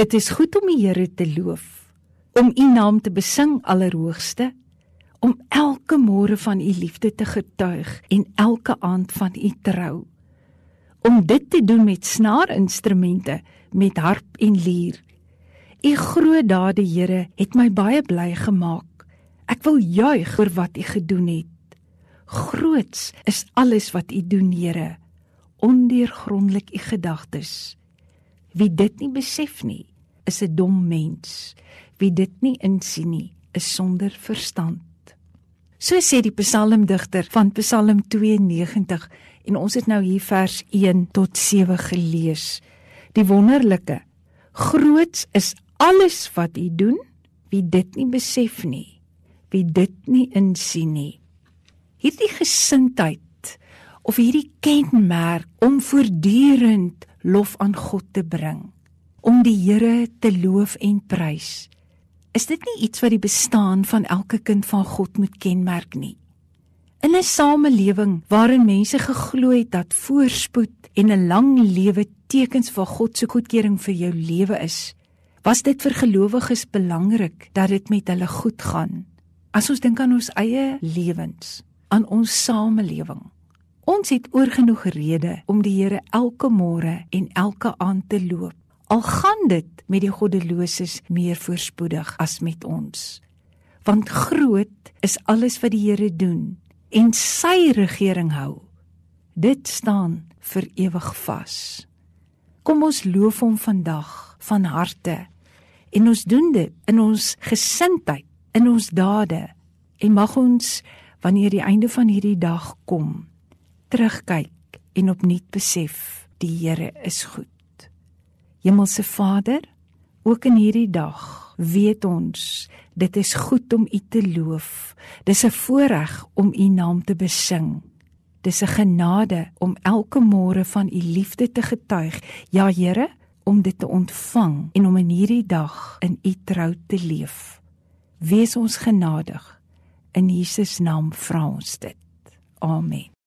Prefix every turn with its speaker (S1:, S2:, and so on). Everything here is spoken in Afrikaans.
S1: Dit is goed om die Here te loof, om U naam te besing allerhoogste, om elke môre van U liefde te getuig en elke aand van U trou. Om dit te doen met snaarinstrumente, met harp en lier. U groot dade, Here, het my baie bly gemaak. Ek wil juig oor wat U gedoen het. Groots is alles wat U doen, Here. Ondeurgrondelik U gedagtes. Wie dit nie besef nie, is 'n dom mens. Wie dit nie insien nie, is sonder verstand. So sê die psalmdigter van Psalm 92 en ons het nou hier vers 1 tot 7 gelees. Die wonderlike groots is alles wat u doen, wie dit nie besef nie, wie dit nie insien nie. Hierdie gesindheid of hierdie kenmerk om voortdurend lof aan God te bring, om die Here te loof en prys. Is dit nie iets wat die bestaan van elke kind van God moet kenmerk nie? In 'n samelewing waarin mense geglo het dat voorspoed en 'n lang lewe tekens van God se goedkeuring vir jou lewe is, was dit vir gelowiges belangrik dat dit met hulle goed gaan. As ons dink aan ons eie lewens, aan ons samelewing, Ons het oorgenoeg rede om die Here elke môre en elke aand te loop. Al gaan dit met die goddeloses meer voorspoedig as met ons. Want groot is alles wat die Here doen en sy regering hou. Dit staan vir ewig vas. Kom ons loof hom vandag van harte en ons doen dit in ons gesindheid, in ons dade en mag ons wanneer die einde van hierdie dag kom terugkyk en opnuut besef die Here is goed. Hemelse Vader, ook in hierdie dag weet ons dit is goed om U te loof. Dis 'n voorreg om U naam te besing. Dis 'n genade om elke môre van U liefde te getuig. Ja Here, om dit te ontvang en om in hierdie dag in U trou te leef. Wees ons genadig. In Jesus naam vra ons dit. Amen.